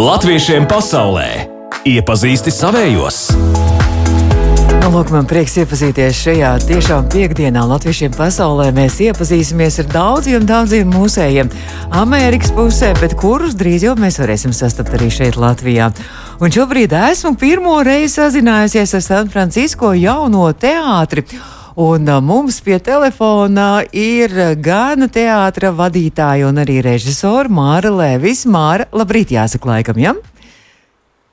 Latviešiem pasaulē iepazīsti savējos! Nu, lūk, man prieks iepazīties šajā tiešām piekdienā Latviešiem pasaulē. Mēs iepazīsimies ar daudziem, daudziem mūsējiem Amerikas pusē, bet kurus drīz jau mēs varēsim sastapt arī šeit Latvijā. Un šobrīd esmu pirmo reizi sazinājusies ar San Francisco jauno teātri. Un mums pie telefona ir gan teātra vadītāja, gan arī režisora Māra Lēvis. Māra, labrīt, jāsaka laikam, ja?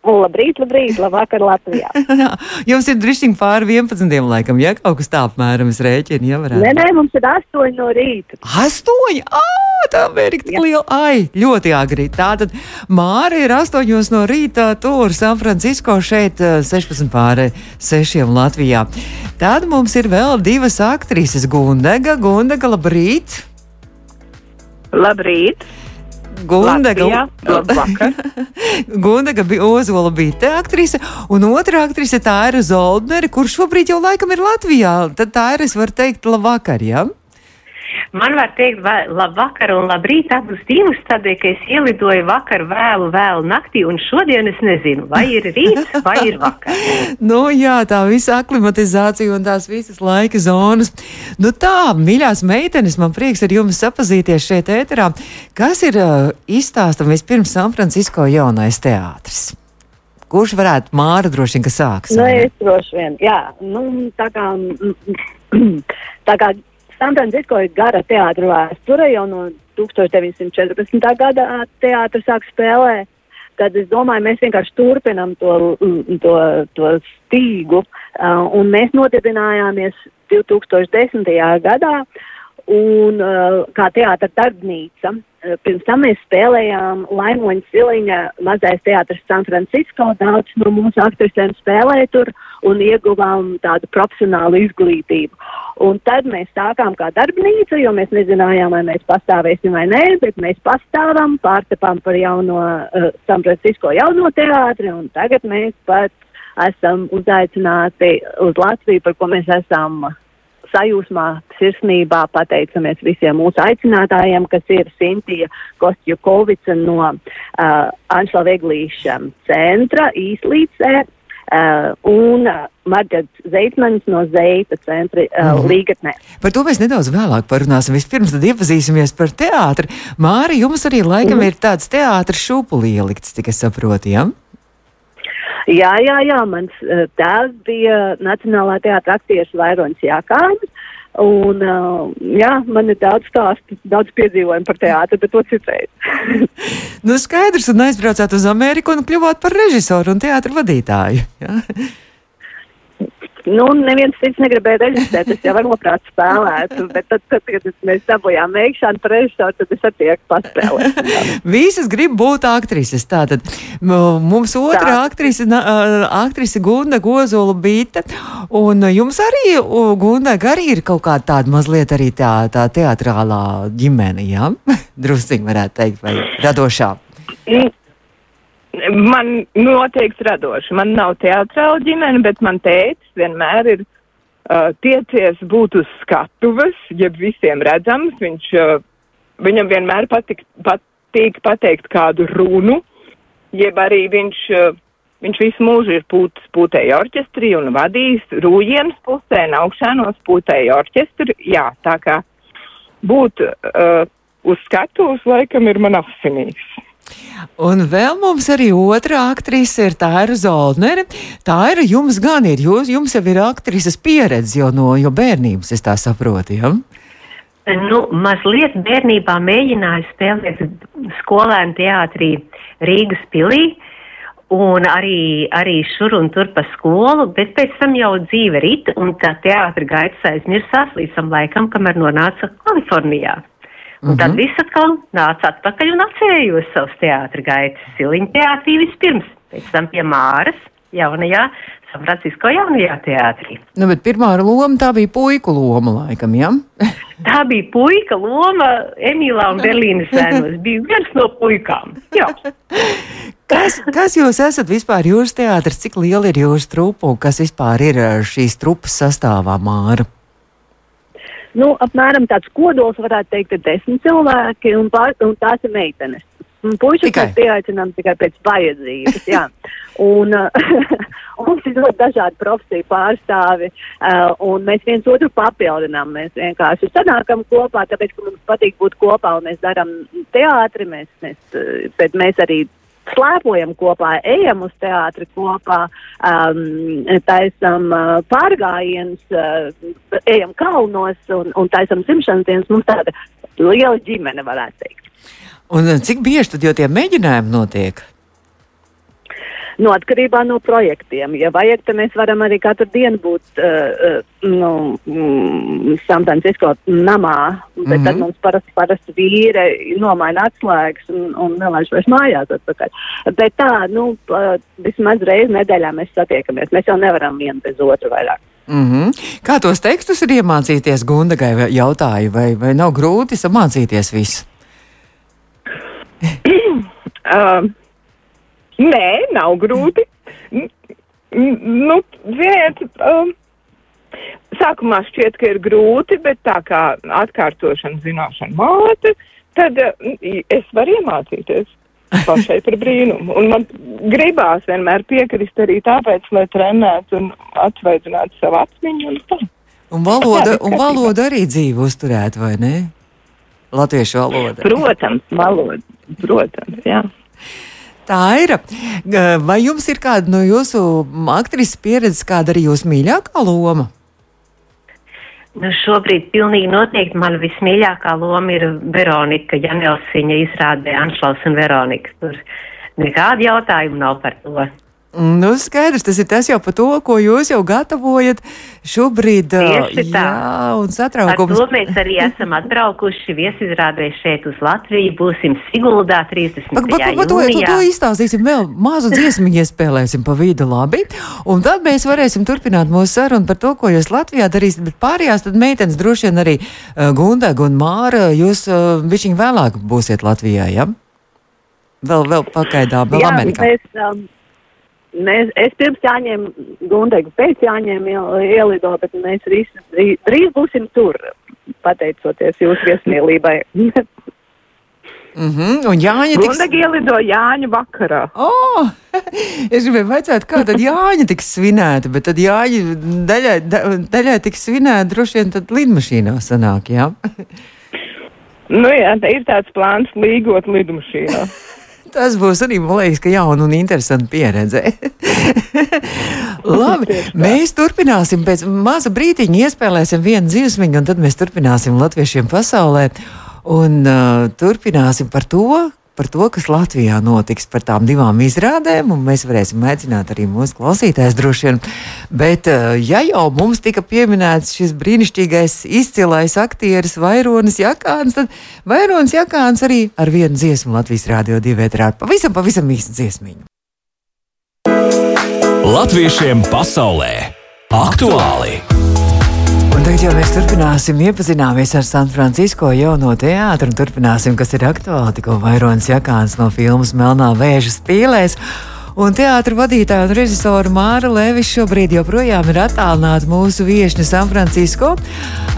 Labrīt, labrīt, labvakar Latvijā. Jums ir drusku pāri 11. laikam, ja kaut kas tā apmēram es rēķinu, ja varētu. Nē, nē, mums ir 8 no rīta. 8! Ah, tā ir tik liela. Ai, ļoti agri. Tātad Māra ir 8 no rīta tur San Francisco šeit 16 pāri 6 Latvijā. Tad mums ir vēl divas aktrises Gundega. Gundega, labrīt! Labrīt! Gundega, Gundega bija Ozola bija te aktrise, un otra aktrise tā ir Zoldnere, kurš šobrīd jau laikam ir Latvijā. Tad tā ir, es varu teikt, labvakar, jā? Ja? Man var teikt, labvakar un labrīt abus divus, tādēļ, ka es ielidoju vakar vēlu, vēlu naktī, un šodien es nezinu, vai ir rīts, vai ir vakar. nu, jā, tā visa aklimatizācija un tās visas laika zonas. Nu tā, mīļās meitenes, man prieks ar jums sapazīties šeit ēterā. Kas ir uh, izstāstam vispirms San Francisco jaunais teātris? Kurš varētu Māra droši vien, ka sāks? Nu, es droši vien, jā. Nu, tā kā, tā kā San Francisco ir gara teātra vēsture, jau no 1914. gada teātris sāk spēlēt. Tad es domāju, mēs vienkārši turpinām to, to, to stīgu. Uh, mēs nodibinājāmies 2010. gadā un, uh, kā teātra darbnīca. Uh, pirms tam mēs spēlējām Laimoņa Siliņa mazais teātris San Francisco. Daudz no mūsu aktrisēm spēlēja tur un ieguvām tādu profesionālu izglītību. Un tad mēs sākām kā darbnīca, jo mēs nezinājām, vai mēs pastāvēsim vai nē, bet mēs pastāvam, pārcepām par jauno uh, San Francisco jauno teātri, un tagad mēs pat esam uzaicināti uz Latviju, par ko mēs esam sajūsmā, sirsnībā pateicamies visiem mūsu aicinātājiem, kas ir Sintija Kostjukovica no uh, Anšla Veglīša centra īslīcē, Uh, un uh, Marģats Zeitmanis no Zeita centra uh, mm. Līgatnē. Par to mēs nedaudz vēlāk parunāsim. Vispirms tad iepazīsimies par teātri. Māri, jums arī laikam mm. ir tāds teātris šūpulī ielikts, cik es saprotu, ja? Jā, jā, jā, mans uh, tēvs bija Nacionālā teātra aktieris Vairons Jākāns. Un, uh, jā, man ir daudz stāstu, daudz piedzīvojumu par teātri, bet to citreiz. nu, skaidrs, un aizbraucāt uz Ameriku un kļuvāt par režisoru un teātru vadītāju. Ja? Nu, neviens cits negribēja reģistrēt, es jau varu labprāt spēlēt, bet tad, tad kad mēs dabūjām veikšanu par režisoru, tad es attieku paspēlēt. Visas grib būt aktrises. Tātad mums otrā Tā. aktrise, aktrise Gunda Gozola Bīta, un jums arī, Gunda, arī ir kaut kāda tāda mazliet arī tā, tā teatrālā ģimene, jā? Ja? Drusciņ varētu teikt, vai radošā. Man noteikti radoši. Man nav teātrāla ģimene, bet man tētis vienmēr ir uh, tiecies būt uz skatuves, jeb visiem redzams. Viņš, uh, viņam vienmēr patik, patīk pateikt kādu runu, jeb arī viņš, uh, viņš visu mūžu ir pūt, pūtēja orķestrī un vadījis rūjienas pusē un augšānos pūtēja orķestri. Jā, tā kā būt uh, uz skatuves laikam ir man asinīs. Un vēl mums arī otra aktrise ir Tāra Zoldnere. Tā ir jums gan ir, jūs, jums jau ir aktrises pieredze jau no jo bērnības, es tā saprotu, ja? Nu, mazliet bērnībā mēģināju spēlēt skolēnu teātrī Rīgas pilī. Un arī, arī šur un tur pa skolu, bet pēc tam jau dzīve rīt, un tā teātra gaitas aizmirsās līdz tam laikam, kamēr nonāca Kalifornijā. Un tad mhm. viss atkal nāca atpakaļ un atcerējos savus teātra gaitas. Siliņa teātrī vispirms, pēc tam pie Māras, jaunajā San Francisco jaunajā teātrī. Nu, bet pirmā loma tā bija puiku loma, laikam, jā? Ja? tā bija puika loma Emīlā un Berlīnas sēnos. Bija viens no puikām. Jā. Kas, kas jūs esat vispār jūsu teātris? Cik liela ir jūsu trupa un kas vispār ir šīs trupas sastāvā, Māra? Nu, apmēram tāds kodols varētu teikt, ir desmit cilvēki, un, pār, un tās ir meitenes. Puikas mēs pieaicinām tikai pēc vajadzības. Jā. Un, uh, mums ir ļoti dažādi profesiju pārstāvi, uh, un mēs viens otru papildinām. Mēs vienkārši sanākam kopā, tāpēc, ka mums patīk būt kopā, un mēs darām teātri, mēs, mēs, uh, bet mēs arī slēpojam kopā, ejam uz teātri kopā, um, taisam uh, pārgājienus, uh, ejam kalnos un, un taisam dzimšanas dienas. Mums tāda liela ģimene, varētu teikt. Un uh, cik bieži tad jau tie mēģinājumi notiek? No atkarībā no projektiem. Ja vajag, tad mēs varam arī katru dienu būt uh, nu, mm, San Francisco namā, bet mm -hmm. tad Mhm. mums parasti, parasti vīri nomaina atslēgas un, un nelaiž vairs mājās atpakaļ. Bet tā, nu, vismaz reizi nedēļā mēs satiekamies. Mēs jau nevaram vienu bez otru vairāk. Mm -hmm. Kā tos tekstus ir iemācīties Gundagai, vai jautāju, vai, vai nav grūti samācīties visu? Uh, nē, nav grūti. N- Nu, ziniet, um, sākumā šķiet, ka ir grūti, bet tā kā atkārtošana zināšana māte, tad uh, es varu iemācīties pašai par brīnumu. Un man gribās vienmēr piekrist arī tāpēc, lai trenētu un atsvaidzinātu savu atmiņu un tā. Un valoda, un valoda arī dzīve uzturēt, vai ne? Latviešu valoda. Protams, valoda, protams, jā. Tā ir. Vai jums ir kāda no jūsu aktrises pieredzes, kāda arī jūsu mīļākā loma? Nu, šobrīd pilnīgi noteikti man vismīļākā loma ir Veronika Janelsiņa izrādē Anšlaus un Veronika. Tur nekāda jautājuma nav par to. Nu, skaidrs, tas ir tas jau par to, ko jūs jau gatavojat šobrīd. Tieši tā. Jā, un Ar satraukums. to mēs arī esam atbraukuši viesizrādē šeit uz Latviju. Būsim Siguldā 30. Pak, pak, pak, to, to, to izstāstīsim vēl mazu dziesmu, iespēlēsim pa vidu labi. Un tad mēs varēsim turpināt mūsu sarunu par to, ko jūs Latvijā darīsiet. Bet pārējās tad meitenes droši vien arī uh, Gundaga un Māra, jūs uh, bišķiņ vēlāk būsiet Latvijā, ja? Vēl, vēl pagaidām, vēl Jā, Amerikā. mēs, um, mēs, es pirms jāņēmu Gundegu, pēc jāņēmu iel- ielido, bet mēs drīz, drīz, būsim tur, pateicoties jūsu viesmīlībai. Mm -hmm. Un Jāņa tiks... Gundagi ielido Jāņa vakarā. Oh, es gribēju jautāt, kā tad Jāņa tiks svinēta, bet tad Jāņa daļai, da, daļai tiks svinēta droši vien tad lidmašīnā sanāk, jā? Nu jā, tā ir tāds plāns līgot lidmašīnā. Tas būs arī, man liekas, ka jauna un interesanta pieredze. Labi, mēs turpināsim pēc maza brītiņa, iespēlēsim vienu dzīvesmiņu, un tad mēs turpināsim latviešiem pasaulē. Un uh, turpināsim par to, par to, kas Latvijā notiks, par tām divām izrādēm, mēs varēsim aicināt arī mūsu klausītājus droši vien. Bet, uh, ja jau mums tika pieminēts šis brīnišķīgais, izcilais aktieris Vaironis Jakāns, tad Vaironis Jakāns arī ar vienu dziesmu Latvijas Rādio 2 vētrā pavisam, pavisam īstu dziesmiņu. Latviešiem pasaulē aktuāli! Un tagad jau mēs turpināsim, iepazināmies ar San Francisco jauno teātru un turpināsim, kas ir aktuāli. Tikko Vairons Jakāns no filmas Melnā vēža spīlēs. Un teātris vadītāja un režisora Māra Levis šobrīd joprojām ir attālināta mūsu viesne San Francisco.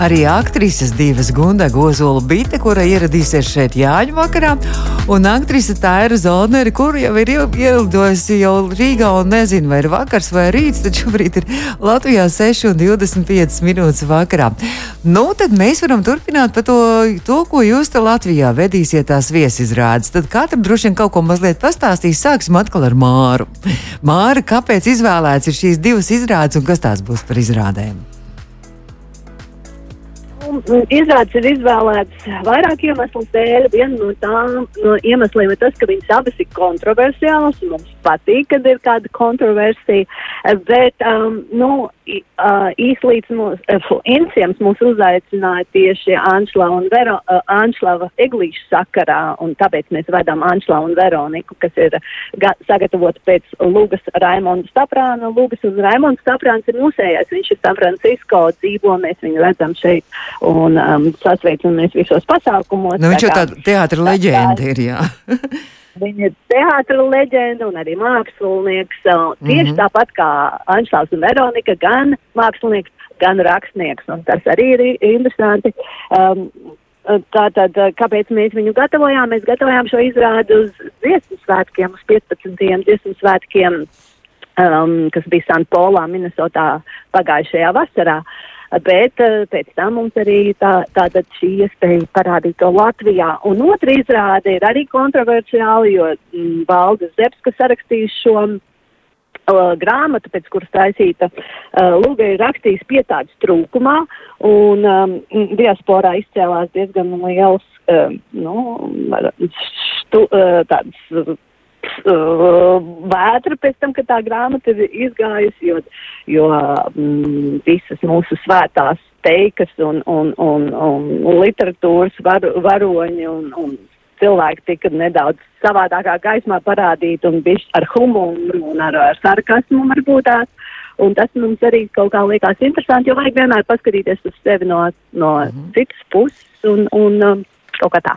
Arī aktrises divas Gunda Gozola Bite, kura ieradīsies šeit Jāņu vakarā, un aktrise Taira Zolneri, kur jau ir iel- ielidojusi jau Rīgā un nezinu, vai ir vakars vai rīts, tad šobrīd ir Latvijā 6,25 minūtes vakarā. Nu, tad mēs varam turpināt par to, to, ko jūs te Latvijā vedīsiet tās viesizrādes. Tad katra droši vien kaut ko mazliet pastāstīs. Sāksim atkal ar Māru. Māra, kāpēc izvēlēts ir šīs divas izrādes un kas tās būs par izrādēm? Izrādes ir izvēlētas vairāk iemeslu dēļ. Viena no tām no iemesliem ir tas, ka viņas abas ir kontroversiālas. Mums patīk, kad ir kāda kontroversija. Bet um, nu, uh, īslīdz mūs, uh, Insiems mūs uzaicināja tieši Anšla un Vero, uh, Anšlava Eglīša sakarā. Un tāpēc mēs vedam Anšla un Veroniku, kas ir ga, sagatavota pēc Lūgas Raimonda Staprāna. Lūgas un Raimonds Staprāns ir mūsējais. Viņš ir San Francisco dzīvo, mēs viņu redzam šeit un um, sasveicamies visos pasākumos. Nu, viņš Tā jau tāda teātra leģenda ir. Jā. Viņa ir teātris leģenda un arī mākslinieks. Uh, tieši mm -hmm. tāpat kā Anšlaus un Veronika, gan mākslinieks, gan rakstnieks. Un tas arī ir interesanti. Um, Tātad, kāpēc mēs viņu gatavojām? Mēs gatavojām šo izrādi uz dziesmu svētkiem, uz 15. dziesmu svētkiem, um, kas bija Sanpolā, Minnesotā pagājušajā vasarā. Bet uh, pēc tam mums arī tā, tātad šī iespēja parādīt to Latvijā. Un otra izrāde ir arī kontroversiāli, jo mm, Valdes Zepska sarakstījis šo uh, grāmatu, pēc kuras taisīta uh, Lūga ir rakstījis pietādes trūkumā, un um, diasporā izcēlās diezgan liels, uh, nu, stu, uh, tāds uh, vētra pēc tam, kad tā grāmata ir izgājusi, jo, jo um, visas mūsu svētās teikas un, un, un, un literatūras var, varoņi un, un cilvēki tika nedaudz savādākā gaismā parādīti un bišķi ar humoru un ar, ar sarkasmu varbūt tās. Un tas mums arī kaut kā liekas interesanti, jo vajag vienmēr paskatīties uz sevi no, no mm -hmm. citas puses un, un um, kaut kā tā.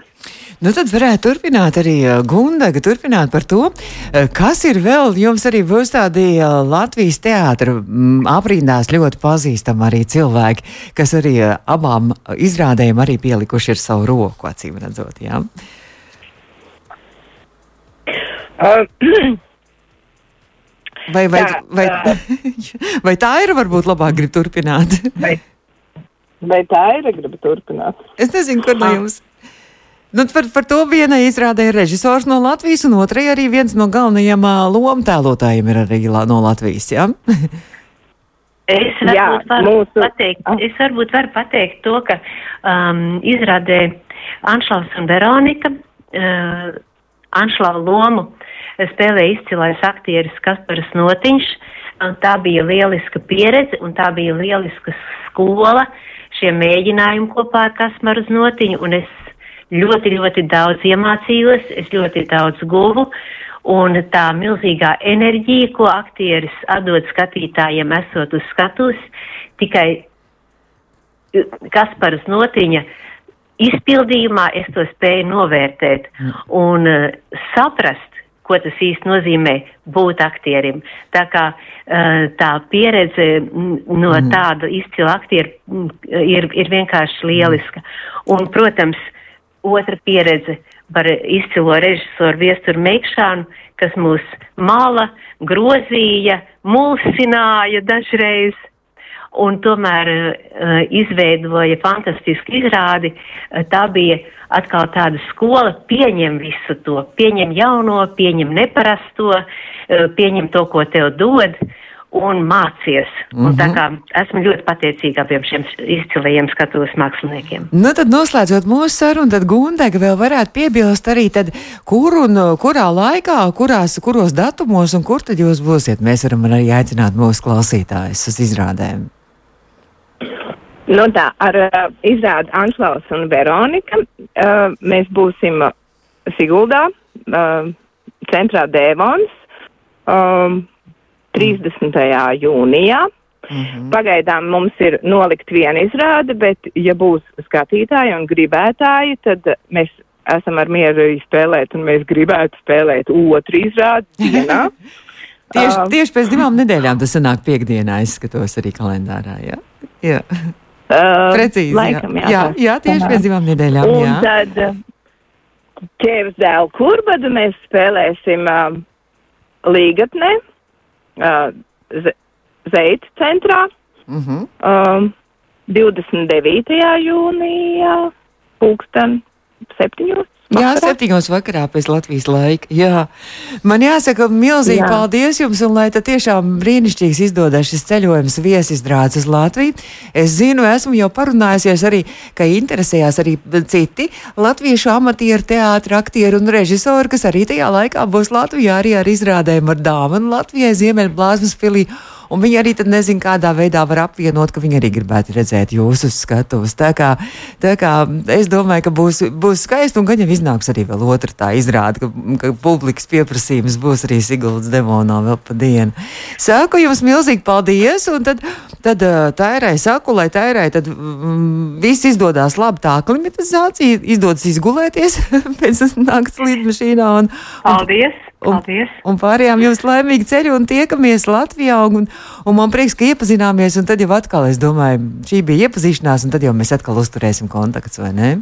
Nu, tad varētu turpināt arī uh, Gundaga, turpināt par to, uh, kas ir vēl, jums arī būs tādi uh, Latvijas teātra mm, aprindās ļoti pazīstami arī cilvēki, kas arī abām izrādēm arī pielikuši ir savu roku, acīm redzot, jā. Ja? Vai, vai, tā, vai, vai tā ir varbūt labāk grib turpināt? Vai, vai tā ir grib turpināt? Es nezinu, kur no ah. jums. Nu, par, par to vienai izrādē ir režisors no Latvijas, un otrai arī viens no galvenajiem lomu tēlotājiem ir arī no Latvijas. Ja? Es varbūt, Jā, varu mūsu... pateikt, ah. es varbūt varu pateikt to, ka um, izrādē Anšlaus un Veronika uh, Anšlava lomu spēlēja izcilais aktieris Kaspars Notiņš. Tā bija lieliska pieredze un tā bija lieliska skola šiem mēģinājumiem kopā ar Kasparu Notiņu. Un es ļoti, ļoti daudz iemācījos, es ļoti daudz guvu. Un tā milzīgā enerģija, ko aktieris atdod skatītājiem, esot uz skatuves, tikai Kasparas Notiņa izpildījumā es to spēju novērtēt un uh, saprast, ko tas īsti nozīmē būt aktierim. Tā kā uh, tā pieredze no mm. tāda izcila aktiera ir, ir vienkārši lieliska. Un, protams, otra pieredze par izcilo režisoru Viesturu Meikšānu, kas mūs mala, grozīja, mulsināja dažreiz un tomēr uh, izveidoja fantastisku izrādi. Uh, tā bija atkal tāda skola, pieņem visu to, pieņem jauno, pieņem neparasto, uh, pieņem to, ko tev dod. Un mācies. Mm -hmm. un tā mhm. kā esmu ļoti pateicīga abiem šiem izcilajiem skatuves māksliniekiem. Nu, tad noslēdzot mūsu sarunu, tad Gundega vēl varētu piebilst arī, tad, kur un kurā laikā, kurās, kuros datumos un kur tad jūs būsiet. Mēs varam arī aicināt mūsu klausītājus uz izrādēm. Nu tā, ar uh, izrādi Anšlaus un Veronika uh, mēs būsim Siguldā, uh, centrā Dēvons, um, 30. jūnijā. Mm -hmm. Pagaidām mums ir nolikt viena izrāde, bet, ja būs skatītāji un gribētāji, tad mēs esam ar mieru spēlēt, un mēs gribētu spēlēt otru izrādi dienā. tieši, uh, tieši pēc divām nedēļām tas sanāk piekdienā, es skatos arī kalendārā. Ja? Jā. Uh, Precīzi. Laikam, jā, jā, jā, tieši pēc divām nedēļām. Un jā. tad ķēvis dēlu kurbadu mēs spēlēsim uh, līgatnē, uh, Zeita centrā, uh -huh. um, 29. jūnijā, pulksten septiņos. Jā, septiņos vakarā pēc Latvijas laika. Jā. Man jāsaka, milzīgi Jā. paldies jums, un lai tad tiešām brīnišķīgs izdodas šis ceļojums viesizrādes uz Latviju. Es zinu, esmu jau parunājusies arī, ka interesējās arī citi latviešu amatieru teātri, aktieri un režisori, kas arī tajā laikā būs Latvijā arī ar izrādēm ar dāvanu Latvijai Ziemeļblāzmas filī. Un viņi arī nezina, kādā veidā var apvienot, ka viņi arī gribētu redzēt jūsu skatuves. Tā kā, tā kā es domāju, ka būs, būs skaisti, un gan jau iznāks arī vēl otra tā izrāde, ka, ka publikas pieprasījums būs arī Siguldas demonā vēl pa dienu. Saku jums milzīgi paldies, un tad, tad tairai saku, lai tairai tad mm, viss izdodas labi, tā klimatizācija izdodas izgulēties pēc nakts lidmašīnā. Un, un, paldies! Paldies! Un, un pārējām jums laimīgi ceļu un tiekamies Latvijā. Un, un man prieks, ka iepazināmies. Un tad jau atkal, es domāju, šī bija iepazīšanās, un tad jau mēs atkal uzturēsim kontaktus, vai ne?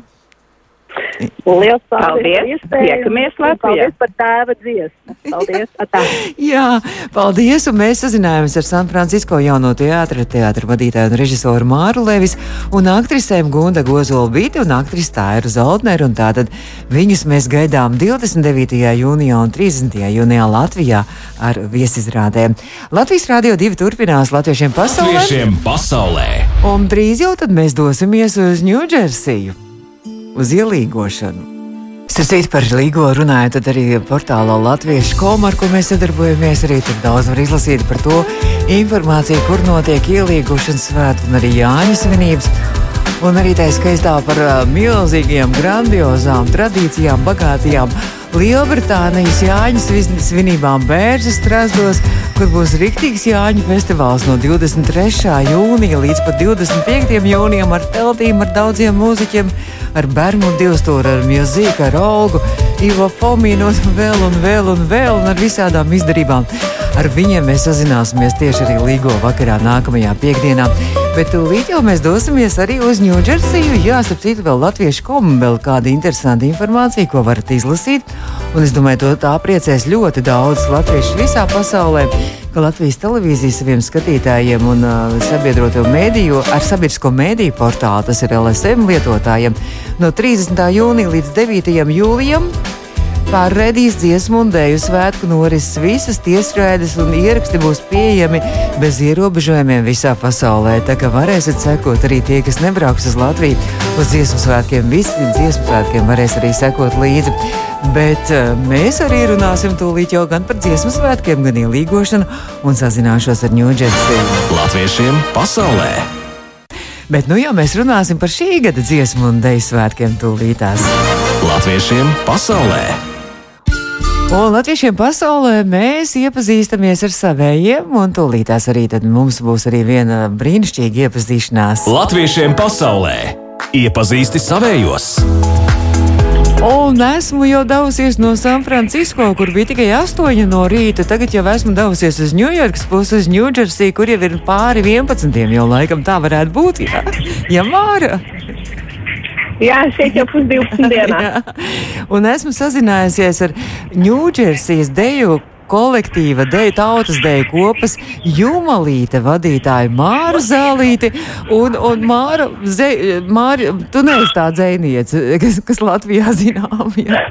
Liels paldies! Tiekamies Latvijā. Paldies par tēva dziesmu. Paldies! Atā. Jā, paldies! Un mēs sazinājāmies ar San Francisco jauno teātra, teātra vadītāju un režisoru Māru Levis un aktrisēm Gunda Gozolbīti un aktrisi Tāiru Zoltneru. Un tātad viņus mēs gaidām 29. jūnijā un 30. jūnijā Latvijā ar viesizrādēm. Latvijas Rādio 2 turpinās latviešiem pasaulē. Latviešiem pasaulē! Un drīz jau tad mēs dosimies uz Ņūdžersiju, uz ielīgošanu. Starp par līgo runājot, tad arī portālā Latviešu komu, ar ko mēs sadarbojamies, arī tur daudz var izlasīt par to informāciju, kur notiek ielīgošanas svētki un arī Jāņa svinības. Un arī tā skaistā par milzīgiem, grandiozām tradīcijām, bagātīgām Lielbritānijas svis- svinībām Bērzes strāzdos, kur būs riktīgs Jāņu festivāls no 23. jūnija līdz pat 25. jūnijam ar teltīm, ar daudziem mūziķiem, ar Bermudu divstūru, ar mūziku, ar Olgu, Ivo Fomīnu un vēl un vēl un vēl un ar visādām izdarībām. Ar viņiem mēs sazināsimies tieši arī Līgo vakarā nākamajā piekdienā. Bet tūlīt jau mēs dosimies arī uz Ņūdžersiju. Jā, starp citu, vēl latviešu komu vēl kāda interesanta informācija, ko varat izlasīt. Un es domāju, to tā priecēs ļoti daudz latviešu visā pasaulē ka Latvijas televīzija saviem skatītājiem un uh, sabiedroto mēdīju, ar sabiedrisko mēdīju portālu, tas ir LSM lietotājiem, no 30. jūnija līdz 9. jūlijam. Pārraidīs dziesmu un dēļu svētku norises visas tiesraides un ieraksti būs pieejami bez ierobežojumiem visā pasaulē. Tā kā varēsiet sekot arī tie, kas nebrauks uz Latviju uz dziesmu svētkiem. Visi dziesmu svētkiem varēs arī sekot līdzi. Bet uh, mēs arī runāsim tūlīt jau gan par dziesmu svētkiem, gan ielīgošanu un sazināšos ar Ņūdžersiju. Latviešiem pasaulē! Bet nu jau mēs runāsim par šī gada dziesmu un dēļu svētkiem tūlītās. Latviešiem pasaulē! Un latviešiem pasaulē mēs iepazīstamies ar savējiem, un tūlītās arī mums būs arī viena brīnišķīga iepazīšanās. Latviešiem pasaulē! Iepazīsti savējos! Un esmu jau devusies no San Francisco, kur bija tikai 8 no rīta. Tagad jau esmu devusies uz Ņujorkas pusi, uz Ņūdžersiju, kur jau ir pāri 11. jau laikam tā varētu būt. Jā, ja Māra. Jā, šeit jau pusdivdesmit dienā. Un esmu sazinājusies ar Ņūdžersijas deju kolektīva deju tautas deju kopas Jumalīte vadītāju Māru Zālīti. Un, un Māra, ze, Māra, tu neesi tā dzēniece, kas, kas Latvijā zinām. Jā,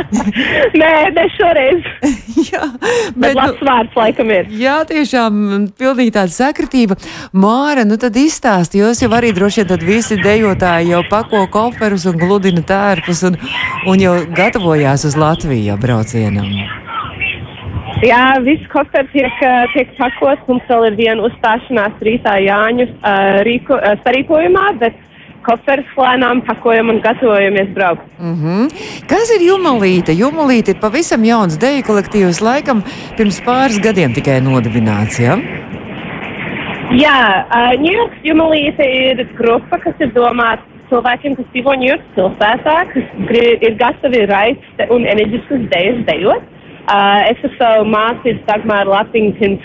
Nē, ne šoreiz. jā Bet, bet, nu, labs vārds laikam ir. Jā, tiešām pilnīgi tāda sakritība. Māra, nu tad izstāsti, jūs jau arī droši vien tad visi dejotāji jau pako koferus un gludina tērpus un, un jau gatavojās uz Latviju braucienam. Jā, viss kofers tiek, ā, tiek pakots. Mums vēl ir viena uzstāšanās rītā Jāņu ā, rīko, ā, sarīkojumā, bet kofers lēnām pakojam un gatavojamies braukt. Mm -hmm. Kas ir Jumalīte? Jumalīte ir pavisam jauns deju kolektīvs, laikam pirms pāris gadiem tikai nodibināts. Ja? Jā, Ņujorkas jumalīte ir grupa, kas ir domāta cilvēkiem, kas dzīvo Ņujorkas pilsētā, kas ir gatavi raist un enerģiskus dejas dejot. Uh, es savu māsu Dagmāru Lapiņkins.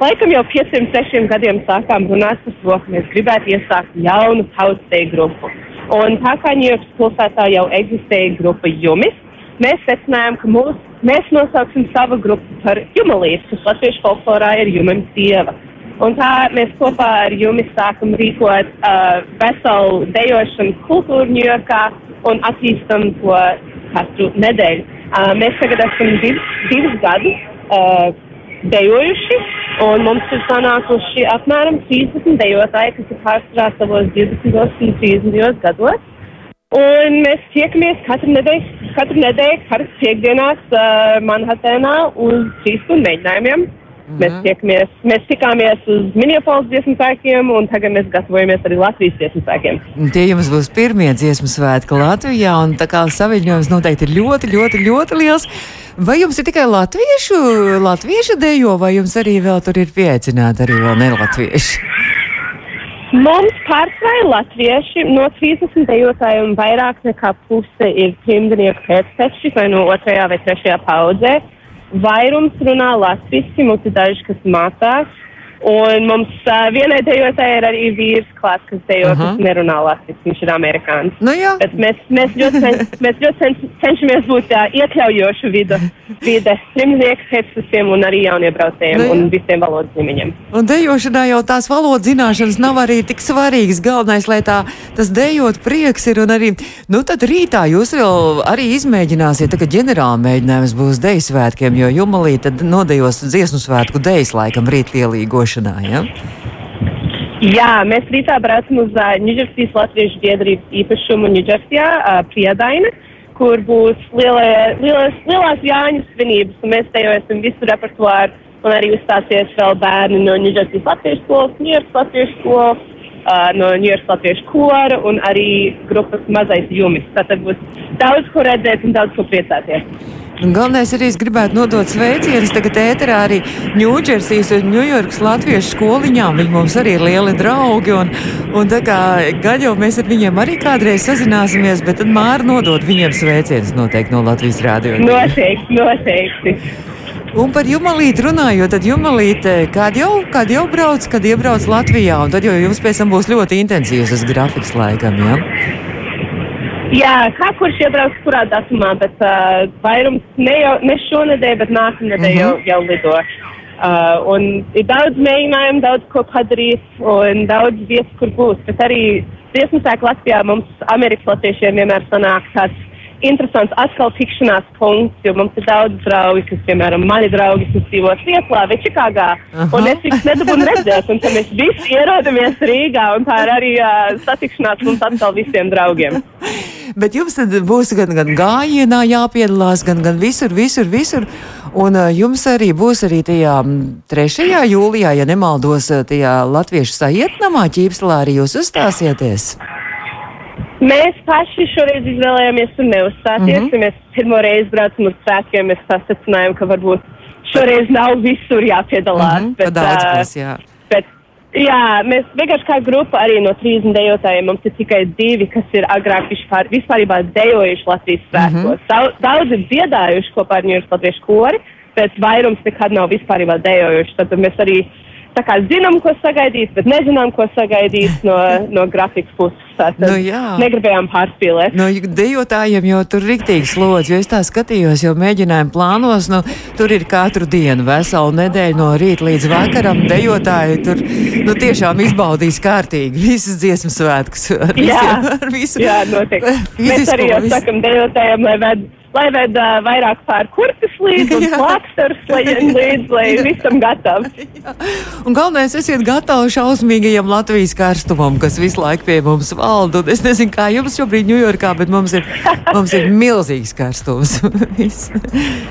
Laikam jau 5-6 gadiem sākām runāt par to, ka mēs gribētu iesākt jaunu tautsdeju grupu. Un tā kā Ņujorkas pilsētā jau eksistēja grupa Jumis, mēs secinājām, ka mūs, mēs nosauksim savu grupu par Jumalīti, kas latviešu folklorā ir Jumam sieva. Un tā mēs kopā ar jums sākam rīkot uh, veselu dejošanu kultūru Ņujorkā un attīstam to katru nedēļu. Mēs tagad esam div, divus gadus dejojuši, un mums ir sanākuši apmēram 30 dejotāji, kas ir pārsvarā savos 20 un 30 gados. Un mēs tiekamies katru nedēļu, katru nedēļu, katru piekdienās uh, Manhatanā uz trīs stundu mēģinājumiem. Mm -hmm. Mēs tiekamies, mēs tikāmies uz Minneapolis dziesmu spēkiem, un tagad mēs gatavojamies arī Latvijas dziesmu spēkiem. Un Tie jums būs pirmie dziesmu svētki Latvijā, un tā kā saviņojums noteikti ir ļoti, ļoti, ļoti liels. Vai jums ir tikai latviešu, latviešu dejo, vai jums arī vēl tur ir pieaicināti arī vēl nelatvieši? Mums pārsvarā ir latvieši, no 30 dejotājiem vairāk nekā puse ir pirmdienieku pēcteči vai no otrajā vai trešajā paudzē. Vairums runā latviešu, mums ir daži, kas mācās. Un mums uh, vienai dejotājai ir arī vīrs klāts, kas dejo, -huh. kas nerunā latviski, viņš ir amerikānis. Nu, jā. Bet mēs, mēs ļoti, cen, mēs ļoti cen, cenšamies būt uh, iekļaujoša vide, vide trimnieku hepsisiem un arī jauniebraucējiem Nu, jā. un visiem valodas ņemiņiem. Un dejošanā jau tās valodas zināšanas nav arī tik svarīgas. Galvenais, lai tā, tas dejot prieks ir. Un arī, nu tad rītā jūs vēl arī izmēģināsiet, tā kā ģenerāla mēģinājums būs deju svētkiem, jo jumalī tad nodejos dziesmu svētku dejas laikam rīt lielīgošanā. Ja? Jā, mēs rītā braucam uz uh, Ņūdžersijas Latviešu biedrības īpašumu Ņūdžersijā, uh, Priedaina, kur būs lielie, lielās, lielās Jāņu svinības, un mēs dejosim visu repertuāru, un arī uzstāsies vēl bērni no Ņūdžersijas Latviešu skolas, Ņūdžersijas Latviešu skolas, uh, no Ņūdžersijas Latviešu kora un arī grupas mazais jumis. Tātad būs daudz ko redzēt un daudz ko priecāties. Un Galvenais arī es gribētu nodot sveicienus tagad ēterā arī Ņūdžersijas un Ņujorkas latviešu skoliņām. Viņi mums arī ir lieli draugi. Un, un tā kā gan jau mēs ar viņiem arī kādreiz sazināsimies, bet tad Māra nodot viņiem sveicienus noteikti no Latvijas rādio. Noteikti, noteikti. Un par jumalīti runājot, tad jumalīte kād jau, kād jau brauc, kad iebrauc Latvijā, un tad jau jums pēc tam būs ļoti intensīvs grafiks laikam, ja? Jā, kā kurš iebrauks kurā datumā, bet uh, vairums ne, jau, ne šonadēļ, bet nākamnedēļ uh -huh. jau, jau lido. Uh, un ir daudz mēģinājumu, daudz ko padarīt un daudz vietas, kur būs. Bet arī dziesmu sēklu Latvijā mums, Amerikas latviešiem, vienmēr sanāk tāds interesants atkal tikšanās punkts, jo mums ir daudz draugi, kas, piemēram, mani draugi, kas dzīvo Sieplā vai Čikāgā, Aha. un es viņus nedabūnu redzēt, un tad mēs visi ierodamies Rīgā, un tā ir arī uh, satikšanās mums atkal visiem draugiem. Bet jums tad būs gan, gan gājienā jāpiedalās, gan, gan visur, visur, visur. Un uh, jums arī būs arī tajā mm, 3. jūlijā, ja nemaldos, tajā latviešu sajietnamā ķīpselā arī jūs uzstāsieties. Mēs paši šoreiz izvēlējāmies tur neuzstāties. Mm. -hmm. Mēs pirmo reizi braucam uz svētkiem, mēs sasecinājām, ka varbūt šoreiz nav visur jāpiedalās. Mhm, bet, pa daudz ā, būs, jā. bet, jā, mēs vienkārši kā grupa arī no 30 dejotājiem mums ir tikai divi, kas ir agrāk vispār, vispārībā dejojuši Latvijas svētkos. Mm -hmm. Daudz ir dziedājuši kopā ar Ņūras Latviešu kori, bet vairums nekad nav vispārībā dejojuši. Tad mēs arī tā kā zinām, ko sagaidīt, bet nezinām, ko sagaidīt no, no grafikas puses. Tātad Nu jā. negribējām pārspīlēt. No dejotājiem jau tur ir rīktīgi slodzi, jo es tā skatījos, jau mēģinājumu plānos, nu, tur ir katru dienu, veselu nedēļu no rīta līdz vakaram. Dejotāji tur nu, tiešām izbaudīs kārtīgi visas dziesmu svētkus. Ar Jā, visiem, ar visu jā noteikti. Mēs fizisko, arī jau visu. sakam dejotājiem, lai ved, lai ved uh, vairāk pār kurpes līdzi un Jā. plāksters lai līdzi, lai visam gatavs. Un galvenais, esiet gatavi šausmīgajam Latvijas karstumam, kas visu laiku pie mums valda. Un es nezinu, kā jums šobrīd Ņujorkā, bet mums ir, mums ir milzīgs karstums.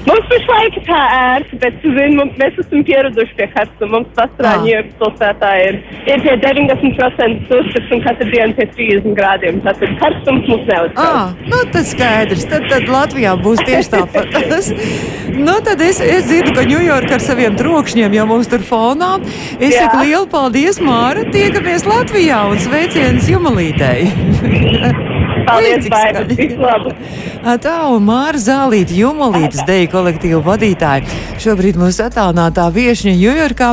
Mums pašlaik ir tā ērti, bet zin, mums, mēs esam pieraduši pie karstuma. Mums vasarā Ah. Ņujorkas pilsētā ir, ir pie 90% uzskats un katru dienu pie 30 grādiem. Tātad karstums mums neuztrauc. Ah, nu tad skaidrs. Tad, tad Latvijā būs tieši tāpat. nu, tad es, es dzirdu, ka Ņujorka ar saviem trokšņiem jau mums tur fonā. Es Jā. saku lielu paldies, Māra. Tiekamies Latvijā un sveiciens Jumalītei. Paldies, labu. Tā un Māra Zālīta, Jumalītas deju kolektīva vadītāja. Šobrīd mūsu attālinātā viešņa Ņujorkā.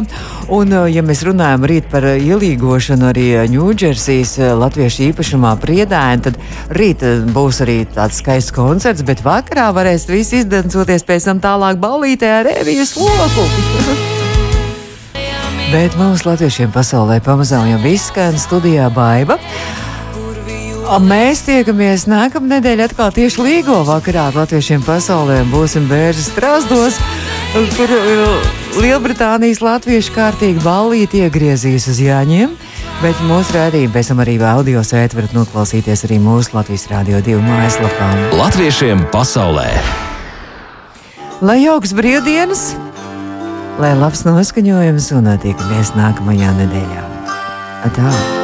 Un, ja mēs runājam rīt par ielīgošanu arī Ņūdžersijas latviešu īpašumā priedēni, tad rīt būs arī tāds skaists koncerts, bet vakarā varēs visi izdancoties pēc tam tālāk ballītē ar revijas loku. Bet mums latviešiem pasaulē pamazām jau viss skan studijā baiva. A, Mēs tiekamies nākamā nedēļa atkal tieši Līgo vakarā ar latviešiem pasaulē. Būsim bērns Strasdos, kur uh, Lielbritānijas latviešu kārtīgi ballīti iegriezīs uz Jāņiem. Bet mūsu rādījumā pēc tam arī audio sēdi varat noklausīties arī mūsu Latvijas Rādio 2 mājaslapā. Latviešiem pasaulē! Lai jauks brīvdienas, lai labs noskaņojums un tiekamies nākamajā nedēļā. Tā!